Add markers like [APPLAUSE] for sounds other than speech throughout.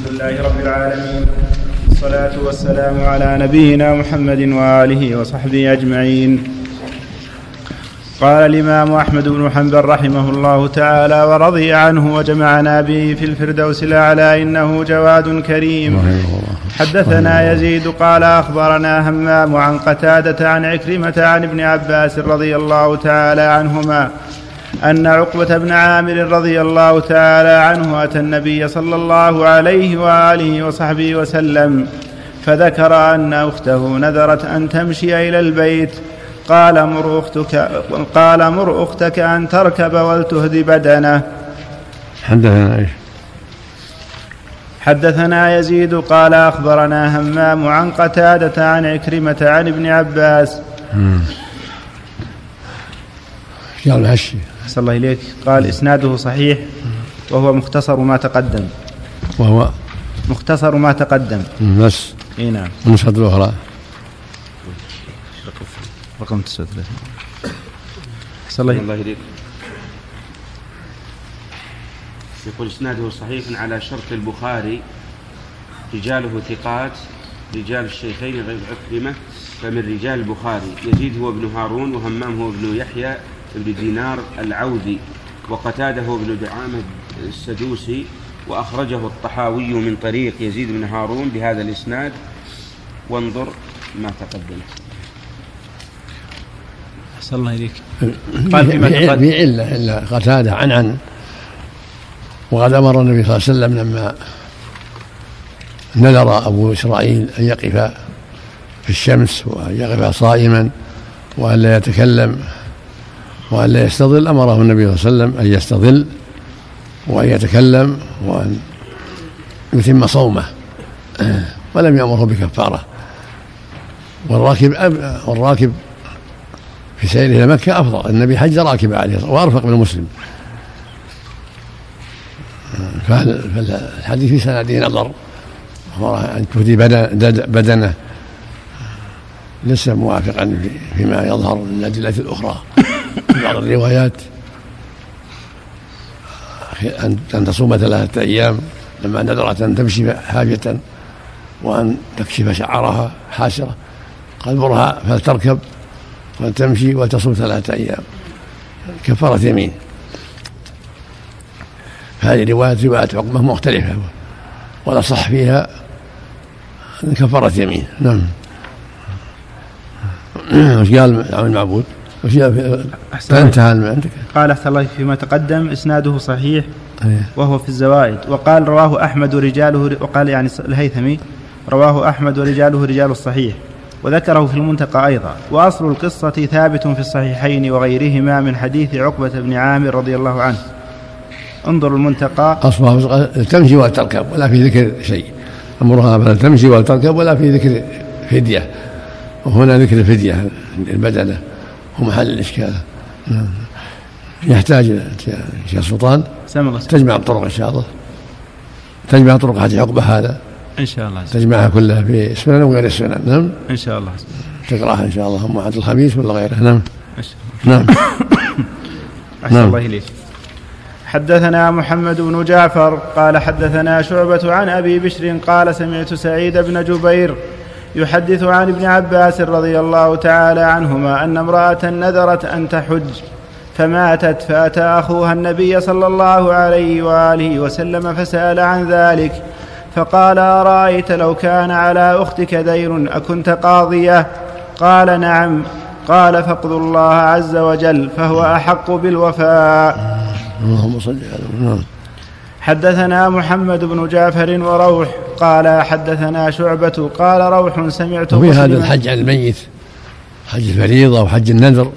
الحمد لله رب العالمين. والصلاة والسلام على نبينا محمد وآله وصحبه أجمعين. قال الإمام أحمد بن حنبل رحمه الله تعالى ورضي عنه وجمعنا به في الفردوس الأعلى إنه جواد كريم. حدثنا يزيد قال أخبرنا همام عن قتادة عن عكرمة عن ابن عباس رضي الله تعالى عنهما أن عقبة بن عامر رضي الله تعالى عنه أتى النبي صلى الله عليه وآله وصحبه وسلم فذكر أن أخته نذرت أن تمشي إلى البيت. قال مر أختك قال مر أختك أن تركب ولتهدي بدنه. حدثنا إيش؟ حدثنا يزيد قال أخبرنا همام عن قتادة عن عكرمة عن ابن عباس. قال الهشي. أحسن الله إليك. قال إسناده صحيح وهو مختصر ما تقدم. وهو مختصر ما تقدم. بس إي نعم. النسخة الأخرى. رقم 39 أحسن الله الله يهديك يقول إسناده صحيح على شرط البخاري رجاله ثقات رجال الشيخين غير عكرمة فمن رجال البخاري. يزيد هو ابن هارون وهمام هو ابن يحيى ابن دينار العوذي وقتاده ابن دعامة السدوسي وأخرجه الطحاوي من طريق يزيد بن هارون بهذا الإسناد. وانظر ما تقدم أحسن الله إليك. [COUGHS] قال فيما في تقدم. في علة إلا قتادة عن عن وقد أمر النبي صلى الله عليه وسلم لما نذر أبو إسرائيل أن يقف في الشمس وأن يقف صائما وأن لا يتكلم. وأن لا يستظل أمره النبي صلى الله عليه وسلم أن يستظل وأن يتكلم وأن يتم صومه. [CLEARS THROAT] ولم يأمره بكفارة. والراكب أب والراكب في سيره إلى مكة أفضل. النبي حج راكب عليه وأرفق بالمسلم فهل- فالحديث في سنده نظر؟ أن تهدي بدن- بدنه. ليس موافقا في- فيما يظهر من الأدلة الأخرى. بعض الروايات. أن تصوم ثلاثة أيام لما نذرت أن تمشي حاجة وأن تكشف شعرها حاسرة قال مرها فلتركب وتمشي وتصوم ثلاثة أيام. كفارة يمين. هذه رواية رواية عقبة مختلفة. والأصح فيها كفارة يمين. نعم. [CLEARS THROAT] وش قال عم المعبود؟ وش من عندك قال أحسن الله فيما تقدم إسناده صحيح إيه. وهو في الزوائد. وقال رواه أحمد رجاله وقال يعني الهيثمي رواه أحمد ورجاله رجال الصحيح. وذكره في المنتقى أيضا. وأصل القصة ثابت في الصحيحين وغيرهما من حديث عقبة بن عامر رضي الله عنه. انظر المنتقى. أصلها تمشي ولا تركب ولا في ذكر شيء. أمرها فلا تمشي ولا تركب ولا في ذكر فدية. وهنا ذكر الفدية البدنة هو محل الإشكال. يحتاج شيخ سلطان. تجمع الطرق إن شاء الله. تجمع طرق حديث عقبة هذا. إن شاء الله. تجمعها كلها في السنن وغير السنن نعم. إن شاء الله. تقرأها إن شاء الله. هم عند الخميس ولا غيره. نعم. إن شاء الله. نعم. [COUGHS] أحسن نعم. الله إليك. حدثنا محمد بن جعفر قال حدثنا شعبة عن أبي بشر قال سمعت سعيد بن جبير يحدث عن ابن عباس رضي الله تعالى عنهما أن امرأة نذرت أن تحج فماتت فأتى أخوها النبي صلى الله عليه وآله وسلم فسأل عن ذلك فقال أرأيت لو كان على أختك دين أكنت قاضية؟ قال نعم. قال فاقضوا الله عز وجل فهو أحق بالوفاء. اللهم صل على حدثنا محمد بن جعفر وروح قال حدثنا شعبة قال روح سمعت وفي هذا الحج عن الميت حج الفريضة وحج النذر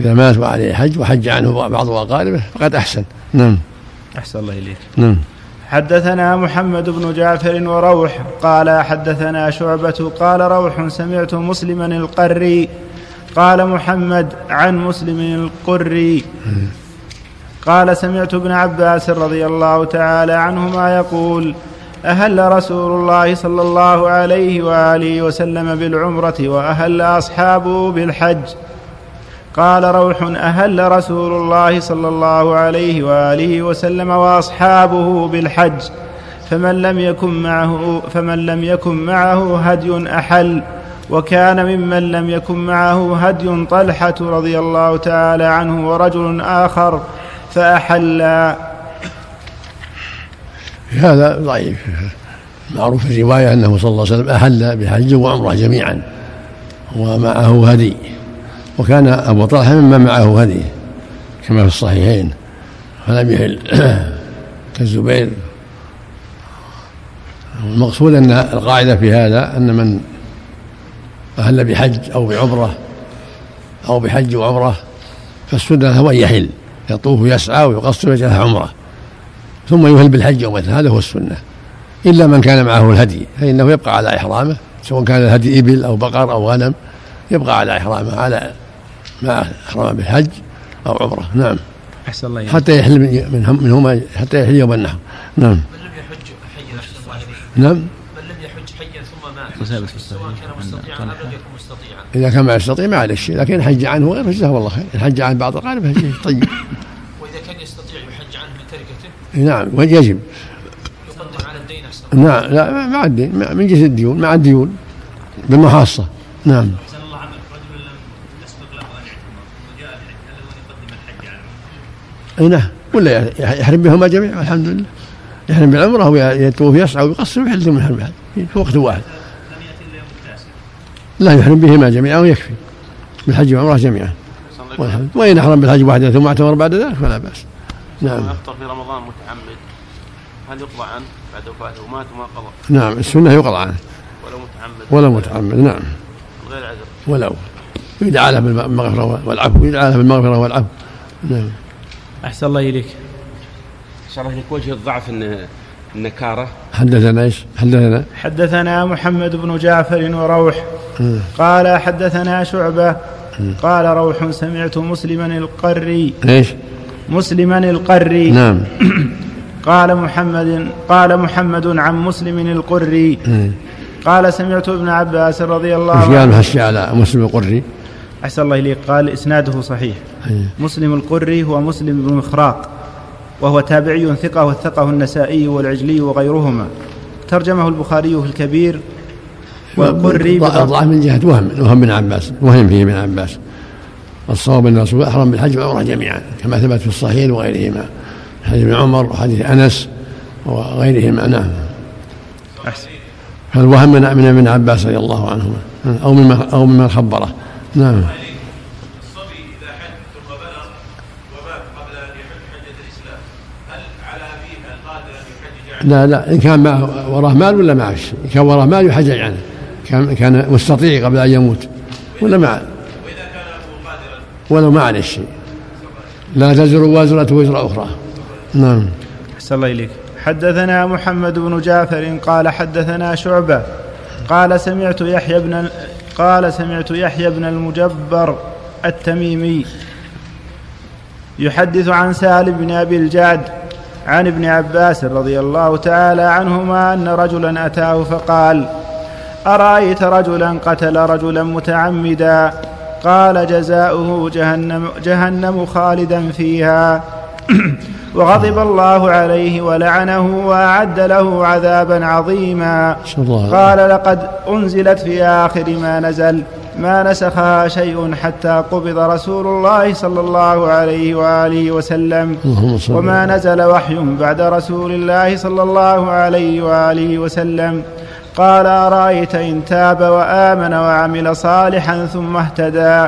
إذا مات وعليه حج وحج عنه بعض أقاربه فقد أحسن. نعم. أحسن الله إليك. نعم. حدثنا محمد بن جعفر وروح قال حدثنا شعبة قال روح سمعت مسلما القري قال محمد عن مسلم القري قال سمعت ابن عباس رضي الله تعالى عنهما يقول أهل رسول الله صلى الله عليه وآله وسلم بالعمرة وأهل أصحابه بالحج. قال روح أهل رسول الله صلى الله عليه وآله وسلم وأصحابه بالحج. فمن لم يكن معه فمن لم يكن معه هدي أحل. وكان ممن لم يكن معه هدي طلحة رضي الله تعالى عنه ورجل آخر فأحلا هذا ضعيف. معروف في الرواية أنه صلى الله عليه وسلم أحل بحج وعمرة جميعا ومعه هدي. وكان أبو طلحة ممن معه هدي كما في الصحيحين. فلم يحل كالزبير المقصود أن القاعدة في هذا أن من أهل بحج أو بعمرة أو بحج وعمرة فالسنة هو أن يحل يطوف ويسعى ويقصر ويجعلها عمرة. ثم يهل بالحج يوم هذا هو السنة. إلا من كان معه الهدي فإنه يبقى على إحرامه. سواء كان الهدي إبل أو بقر أو غنم يبقى على إحرامه على مع إحرامه بالحج أو عمرة. نعم. أحسن الله حتى يحل من منهما حتى يحل يوم النحر. نعم. من لم يحج حيا نعم. من لم يحج حيا ثم مات سواء كان مستطيعا أم لم يكن مستطيعا. إذا كان ما يستطيع ما عليه شيء لكن حج عنه غير جزاه الله خير. الحج عن بعض الأقارب طيب وإذا كان يستطيع يحج عنه من تركته نعم يجب. يقدم على الدين أحسن. نعم لا مع الدين من جهة الديون مع الديون بالمحاصة نعم. أي نعم. ولا يحرم بهما جميعا الحمد لله يحرم بالعمرة ويطوف يسعى ويقصر ويحل من الحرم في وقت واحد. لا يحرم بهما جميعا ويكفي. بالحج والعمرة جميعا. والحمد وإن أحرم بالحج واحدة ثم اعتمر بعد ذلك فلا بأس. نعم. يفطر في رمضان متعمد هل يقضى عنه بعد وفاته؟ ومات وما قضى؟ نعم السنة يقضى عنه. ولو متعمد. ولو متعمد نعم. غير عذر. ولو. يدعى له بالمغفرة والعفو يدعى له بالمغفرة والعفو. نعم. أحسن الله إليك. شرح لك وجه الضعف أن النكارة حدثنا إيش؟ حدثنا. حدثنا محمد بن جعفر وروح. قال حدثنا شعبة. قال روح سمعت مسلما القري. إيش؟ مسلما القري. نعم. [CLEARS THROAT] قال محمد قال محمد عن مسلم القري. قال سمعت ابن عباس رضي الله عنه قال على مسلم القري؟ أحسن الله إليك. قال إسناده صحيح. مسلم القري هو مسلم بن مخراق وهو تابعي ثقة وثقه النسائي والعجلي وغيرهما. ترجمه البخاري في الكبير والقري ضعف من جهة وهم وهم بن عباس وهم فيه ابن عباس. الصواب أن الرسول أحرم بالحج والعمرة جميعا كما ثبت في الصحيح وغيرهما. حديث ابن عمر وحديث أنس وغيرهما. نعم. فالوهم من ابن عباس رضي الله عنهما؟ أو مما أو ممن خبره؟ نعم. الصبي إذا حج ثم بلغ ومات قبل أن يحج حجة الإسلام هل على أبيه القادر أن يحجج عنه؟ لا لا. إن كان معه وراه مال ولا معه شيء إن كان وراه مال يحجج عنه كان كان مستطيع قبل أن يموت. ولا مع ولو ما عليه شيء. لا تزر وازرة وزر أخرى. نعم. أحسن الله إليك. حدثنا محمد بن جعفر قال حدثنا شعبة قال سمعت يحيى بن قال سمعت يحيى بن المجبر التميمي يحدث عن سالم بن أبي الجعد عن ابن عباس رضي الله تعالى عنهما أن رجلا أتاه فقال أرأيت رجلا قتل رجلا متعمدا؟ قال جزاؤه جهنم, جهنم خالدا فيها. [CLEARS THROAT] وغضب الله عليه ولعنه وأعد له عذابا عظيما. قال لقد أنزلت في آخر ما نزل ما نسخها شيء حتى قبض رسول الله صلى الله عليه وآله وسلم. وما نزل وحي بعد رسول الله صلى الله عليه وآله وسلم. قال أرأيت إن تاب وآمن وعمل صالحا ثم اهتدى؟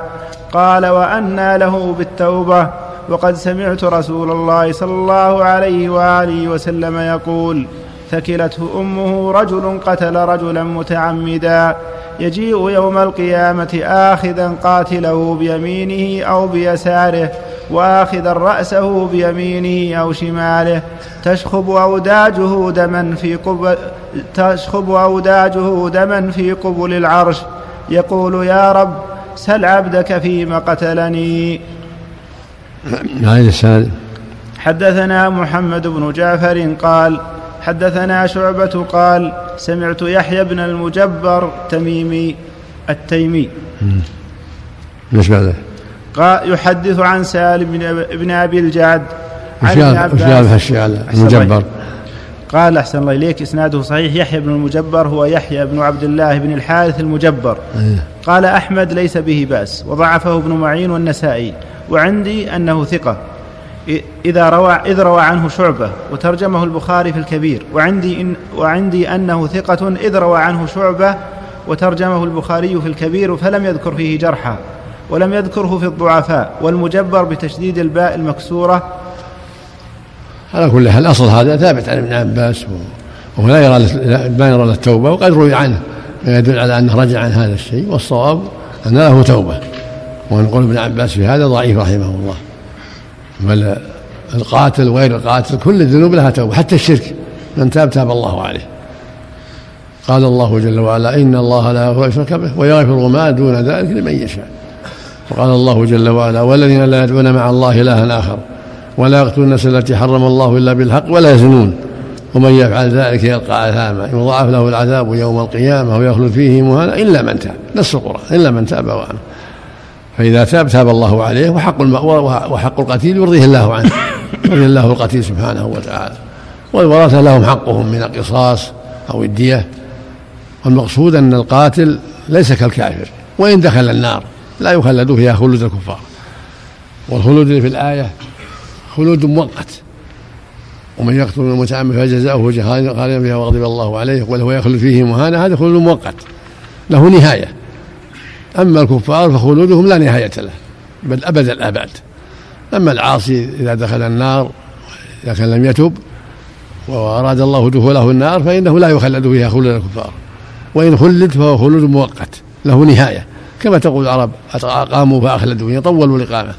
قال وأنى له بالتوبة. وقد سمعت رسول الله صلى الله عليه وآله وسلم يقول ثكلته أمه رجل قتل رجلا متعمدا. يجيء يوم القيامة آخذا قاتله بيمينه أو بيساره وآخذا رأسه بيمينه أو شماله. تشخب أوداجه دما في قبل تشخب أوداجه دما في قبل العرش. يقول يا رب سل عبدك فيما قتلني. هذا السند حدثنا محمد بن جعفر قال حدثنا شعبة قال سمعت يحيى بن المجبر تميمي التيمي. إيش بعده؟ يحدث عن سالم بن أبي الجعد. عن ابن عباس. المجبر. قال أحسن الله إليك إسناده صحيح. يحيى بن المجبر هو يحيى بن عبد الله بن الحارث المجبر. إيه. قال أحمد ليس به بأس وضعفه ابن معين والنسائي. وعندي أنه ثقة. إذا روى إذ روى عنه شعبة وترجمه البخاري في الكبير. وعندي إن وعندي أنه ثقة إذ روى عنه شعبة وترجمه البخاري في الكبير فلم يذكر فيه جرحا ولم يذكره في الضعفاء والمجبر بتشديد الباء المكسورة. على كل حال الأصل هذا ثابت عن ابن عباس وهو لا يرى ما يرى التوبة وقد روي عنه ما يدل على أنه رجع عن هذا الشيء والصواب أن له توبة. ونقول ابن عباس في هذا ضعيف رحمه الله. بل القاتل وغير القاتل كل الذنوب لها توبة حتى الشرك من تاب تاب الله عليه. قال الله جل وعلا إن الله لا يغفر يشرك به ويغفر ما دون ذلك لمن يشاء. وقال الله جل وعلا والذين لا يدعون مع الله إلها آخر ولا يقتلون النفس التي حرم الله إلا بالحق ولا يزنون. ومن يفعل ذلك يلقى أثاما يضاعف له العذاب يوم القيامة ويخلد فيه مهانا إلا من تاب نص القرآن إلا من تاب وآمن. فإذا تاب تاب الله عليه وحق وحق القتيل يرضيه الله عنه يرضي الله القتيل سبحانه وتعالى. والورثة لهم حقهم من القصاص أو الدية. والمقصود أن القاتل ليس كالكافر وإن دخل النار لا يخلد فيها خلود الكفار. والخلود في الآية خلود مؤقت. ومن يقتل المتعمد فجزاؤه خالدا فيها وغضب الله عليه وهو يخلد فيه مهانة هذا خلود مؤقت. له نهاية. أما الكفار فخلودهم لا نهاية له بل أبد الآباد أما العاصي إذا دخل النار إذا كان لم يتب وأراد الله دخوله النار فإنه لا يخلد فيها خلود الكفار. وإن خلد فهو خلود مؤقت له نهاية. كما تقول العرب أقاموا فأخلدوا يطولوا الإقامة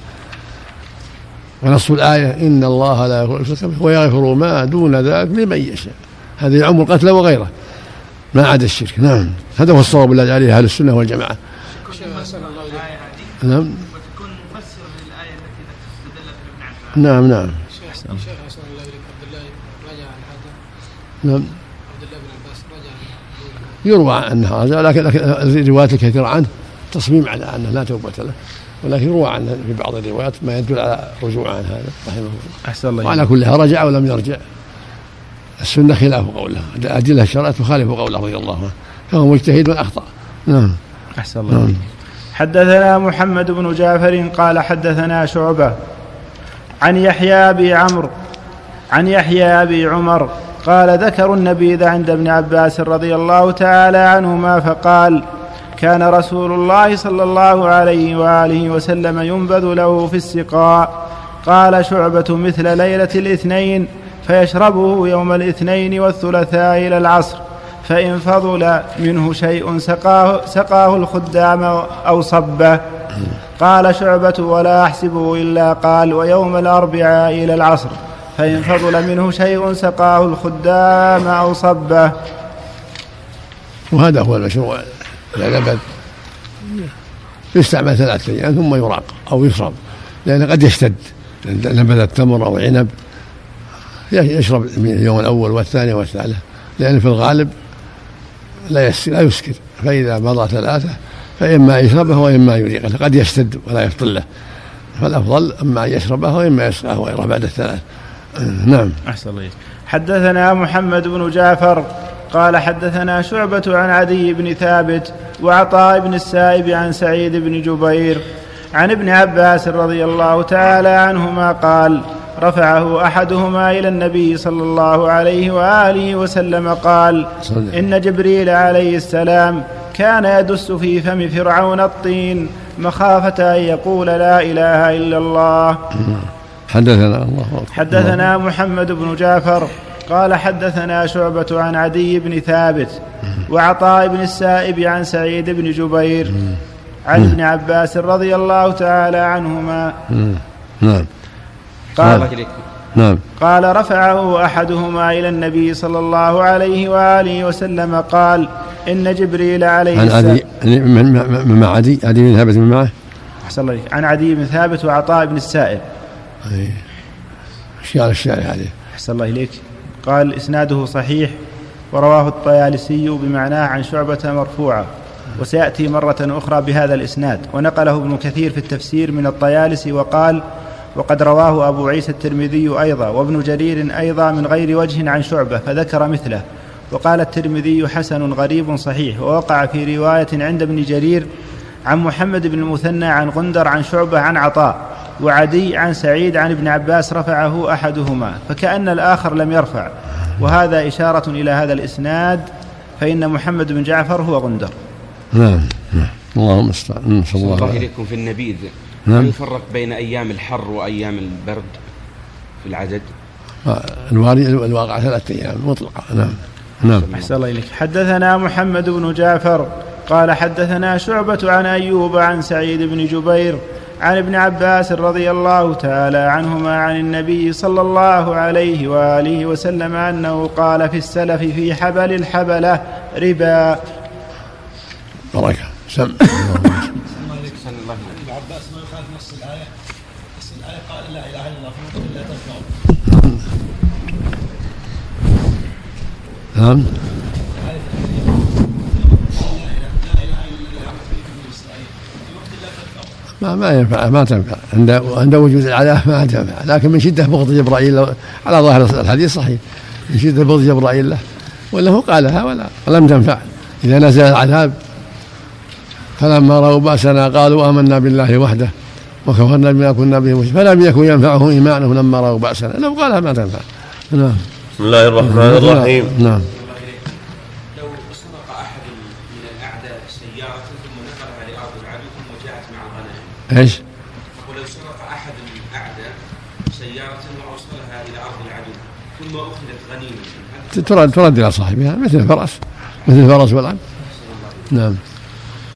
ونص الآية إن الله لا يغفر به ويغفر ما دون ذلك لمن يشاء. هذا يعم القتل وغيره. ما عدا الشرك. نعم. هذا هو الصواب الذي عليه أهل السنة والجماعة. نعم. وتكون مفسر للآية التي نعم نعم. الله عبد الله رجع عن نعم. عبد الله بن عباس رجع يروى أنه رجع لكن الروايات الكثيرة عنه تصميم على أنه لا توبة له. ولكن روى عنه في بعض الروايات ما يدل على رجوع عن هذا رحمه الله. أحسن الله وعلى كلها رجع ولم يرجع. السنة خلاف قوله أدلة الشرع تخالف قوله رضي الله عنه فهو مجتهد من أخطأ. نعم. أحسن الله نعم. حدثنا محمد بن جعفر قال حدثنا شعبة عن يحيى أبي عمرو عن يحيى أبي عمر قال ذكروا النبيذ عند ابن عباس رضي الله تعالى عنهما فقال كان رسول الله صلى الله عليه وآله وسلم ينبذ له في السقاء. قال شعبة مثل ليلة الاثنين فيشربه يوم الاثنين والثلاثاء إلى العصر فإن فضل منه شيء سقاه, سقاه الخدام أو صبه. قال شعبة ولا أحسبه إلا قال ويوم الأربعاء إلى العصر فإن فضل منه شيء سقاه الخدام أو صبه. وهذا هو المشروع. إذا نبت يستعمل ثلاثة أيام ثم يراق أو يشرب لأنه قد يشتد نبت التمر أو عنب يشرب من اليوم الأول والثاني والثالث لأن في الغالب لا لا يسكر فإذا مضى ثلاثة فإما يشربه وإما يريقه قد يشتد ولا يفضل له. فالأفضل أما أن يشربه وإما يسقاه غيره بعد الثلاث. نعم. أحسن الله حدثنا محمد بن جعفر قال حدثنا شعبة عن عدي بن ثابت وعطاء بن السائب عن سعيد بن جبير عن ابن عباس رضي الله تعالى عنهما قال رفعه أحدهما إلى النبي صلى الله عليه وآله وسلم قال إن جبريل عليه السلام كان يدس في فم فرعون الطين مخافة أن يقول لا إله إلا الله. حدثنا الله حدثنا محمد بن جعفر قال حدثنا شعبة عن عدي بن ثابت وعطاء بن السائب عن سعيد بن جبير عن ابن عباس رضي الله تعالى عنهما. نعم. قال نعم. قال رفعه أحدهما إلى النبي صلى الله عليه وآله وسلم قال إن جبريل عليه السلام عن عدي من مع عدي؟ عدي بن ثابت من معه؟ أحسن الله عن عدي بن ثابت وعطاء بن السائب. إيش قال الشارع عليه أحسن الله إليك. قال إسناده صحيح ورواه الطيالسي بمعناه عن شعبة مرفوعة وسيأتي مرة أخرى بهذا الإسناد. ونقله ابن كثير في التفسير من الطيالسي وقال وقد رواه أبو عيسى الترمذي أيضا وابن جرير أيضا من غير وجه عن شعبة فذكر مثله. وقال الترمذي حسن غريب صحيح. ووقع في رواية عند ابن جرير عن محمد بن المثنى عن غندر عن شعبة عن عطاء. وعدي عن سعيد عن ابن عباس رفعه أحدهما فكأن الآخر لم يرفع. وهذا إشارة إلى هذا الإسناد فإن محمد بن جعفر هو غندر. نعم نعم. اللهم المستعان نسأل الله إليكم في النبيذ. نعم. يفرق بين أيام الحر وأيام البرد في العدد؟ الواري الواقع ثلاثة أيام مطلقة. نعم نعم. أحسن الله إليك. حدثنا محمد بن جعفر قال حدثنا شعبة عن أيوب عن سعيد بن جبير عن ابن عباس رضي الله تعالى عنهما عن النبي صلى الله عليه وآله وسلم أنه قال في السلف في حبل الحبلة ربا. بركه سم ابن عباس ما يخالف نص الايه نص الايه قال لا اله الا الله لا نعم ما ما ينفع ما تنفع. عند عند وجود العداء ما تنفع. لكن من شدة بغض جبرائيل على ظاهر الحديث صحيح. من شدة بغض جبرائيل له. وله قالها ولا ولم تنفع. إذا نزل العذاب فلما رأوا بأسنا قالوا آمنا بالله وحده وكفرنا بما كنا به مشركين. فلم يكن ينفعه ايمانه لما رأوا بأسنا. لو قالها ما تنفع. نعم. بسم الله الرحمن الرحيم. نعم. إيش؟ ولو سرق أحد الاعداء سيارة وأوصلها إلى أرض العدو ثم أخذت غنيمة. ترد ترد إلى صاحبها مثل الفرس مثل الفرس والعبد نعم.